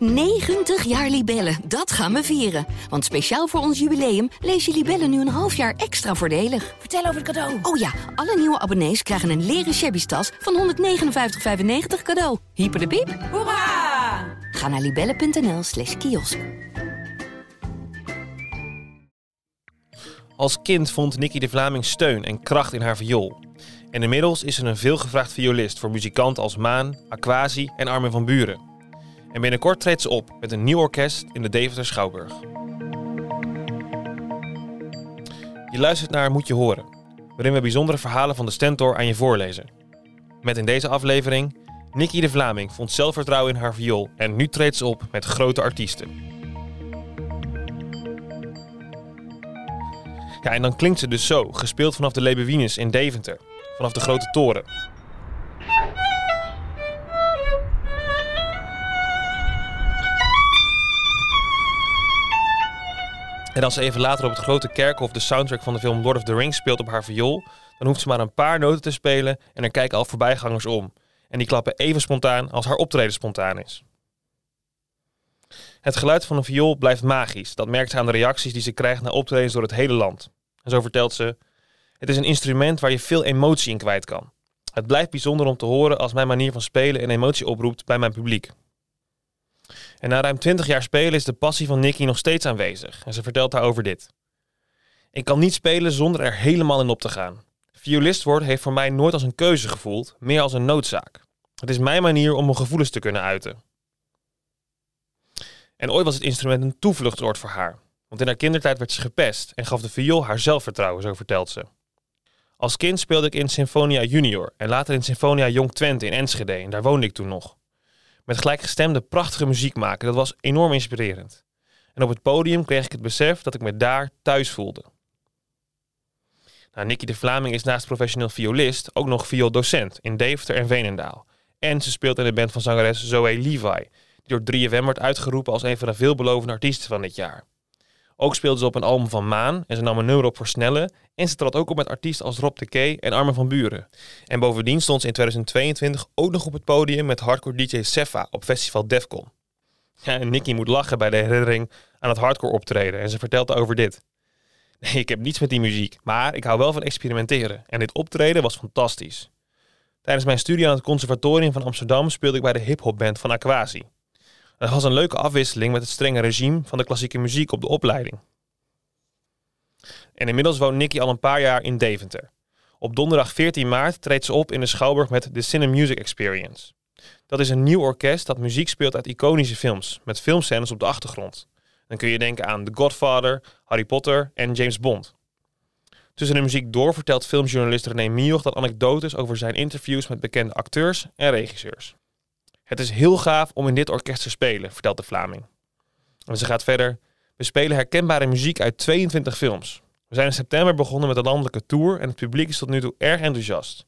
90 jaar Libellen, dat gaan we vieren. Want speciaal voor ons jubileum lees je Libellen nu een half jaar extra voordelig. Vertel over het cadeau. Oh ja, alle nieuwe abonnees krijgen een leren shabby tas van 159,95 cadeau. Hyper de piep. Hoera! Ga naar libellen.nl slash kiosk. Als kind vond Nicky de Vlaming steun en kracht in haar viool. En inmiddels is ze een veelgevraagd violist voor muzikanten als Maan, Aquasi en Armin van Buren. En binnenkort treedt ze op met een nieuw orkest in de Deventer Schouwburg. Je luistert naar Moet je horen, waarin we bijzondere verhalen van de Stentor aan je voorlezen. Met in deze aflevering Nicky de Vlaming vond zelfvertrouwen in haar viool en nu treedt ze op met grote artiesten. Ja, en dan klinkt ze dus zo, gespeeld vanaf de Lebewines in Deventer, vanaf de Grote Toren. En als ze even later op het grote kerkhof de soundtrack van de film Lord of the Rings speelt op haar viool, dan hoeft ze maar een paar noten te spelen en er kijken al voorbijgangers om. En die klappen even spontaan als haar optreden spontaan is. Het geluid van een viool blijft magisch. Dat merkt ze aan de reacties die ze krijgt na optredens door het hele land. En zo vertelt ze: Het is een instrument waar je veel emotie in kwijt kan. Het blijft bijzonder om te horen als mijn manier van spelen een emotie oproept bij mijn publiek. En na ruim 20 jaar spelen is de passie van Nicky nog steeds aanwezig. En ze vertelt daarover dit. Ik kan niet spelen zonder er helemaal in op te gaan. Violist worden heeft voor mij nooit als een keuze gevoeld, meer als een noodzaak. Het is mijn manier om mijn gevoelens te kunnen uiten. En ooit was het instrument een toevluchtsoord voor haar. Want in haar kindertijd werd ze gepest en gaf de viool haar zelfvertrouwen, zo vertelt ze. Als kind speelde ik in Sinfonia Junior en later in Sinfonia Jong Twente in Enschede en daar woonde ik toen nog. Met gelijkgestemde prachtige muziek maken, dat was enorm inspirerend. En op het podium kreeg ik het besef dat ik me daar thuis voelde. Nou, Nicky de Vlaming is naast professioneel violist ook nog viooldocent in Deventer en Veenendaal. En ze speelt in de band van zangeres Zoe Levi, die door 3FM wordt uitgeroepen als een van de veelbelovende artiesten van dit jaar. Ook speelde ze op een album van Maan en ze nam een nummer op voor Snelle. En ze trad ook op met artiesten als Rob de Kee en Armin van Buren. En bovendien stond ze in 2022 ook nog op het podium met hardcore DJ Sefa op festival Defcon. Ja, en Nicky moet lachen bij de herinnering aan het hardcore optreden en ze vertelt over dit. Nee, ik heb niets met die muziek, maar ik hou wel van experimenteren. En dit optreden was fantastisch. Tijdens mijn studie aan het Conservatorium van Amsterdam speelde ik bij de hip-hopband van Aquasi. Het was een leuke afwisseling met het strenge regime van de klassieke muziek op de opleiding. En inmiddels woont Nicky al een paar jaar in Deventer. Op donderdag 14 maart treedt ze op in de Schouwburg met The Cine Music Experience. Dat is een nieuw orkest dat muziek speelt uit iconische films, met filmscènes op de achtergrond. Dan kun je denken aan The Godfather, Harry Potter en James Bond. Tussen de muziek door vertelt filmjournalist René Mioch dat anekdotes over zijn interviews met bekende acteurs en regisseurs. Het is heel gaaf om in dit orkest te spelen, vertelt de Vlaming. En ze gaat verder. We spelen herkenbare muziek uit 22 films. We zijn in september begonnen met een landelijke tour en het publiek is tot nu toe erg enthousiast.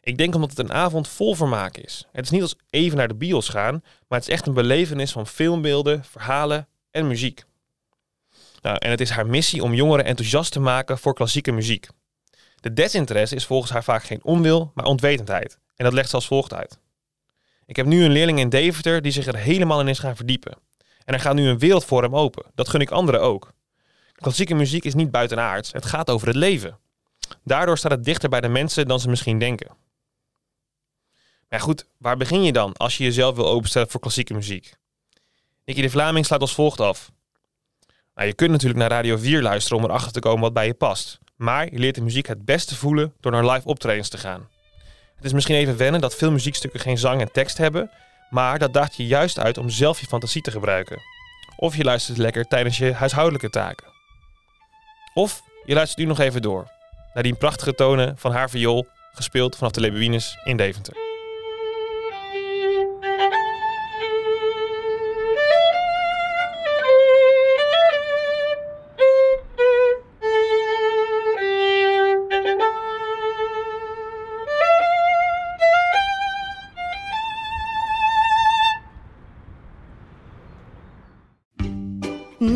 Ik denk omdat het een avond vol vermaak is. Het is niet als even naar de bios gaan, maar het is echt een belevenis van filmbeelden, verhalen en muziek. Nou, en het is haar missie om jongeren enthousiast te maken voor klassieke muziek. De desinteresse is volgens haar vaak geen onwil, maar onwetendheid. En dat legt ze als volgt uit. Ik heb nu een leerling in Deventer die zich er helemaal in is gaan verdiepen. En er gaat nu een wereld voor hem open. Dat gun ik anderen ook. Klassieke muziek is niet buitenaards, het gaat over het leven. Daardoor staat het dichter bij de mensen dan ze misschien denken. Maar goed, waar begin je dan als je jezelf wil openstellen voor klassieke muziek? Nicky de Vlaming slaat als volgt af. Nou, je kunt natuurlijk naar Radio 4 luisteren om erachter te komen wat bij je past. Maar je leert de muziek het beste voelen door naar live optredens te gaan. Het is misschien even wennen dat veel muziekstukken geen zang en tekst hebben, maar dat daagt je juist uit om zelf je fantasie te gebruiken. Of je luistert lekker tijdens je huishoudelijke taken. Of je luistert nu nog even door naar die prachtige tonen van haar viool, gespeeld vanaf de Lebuines in Deventer.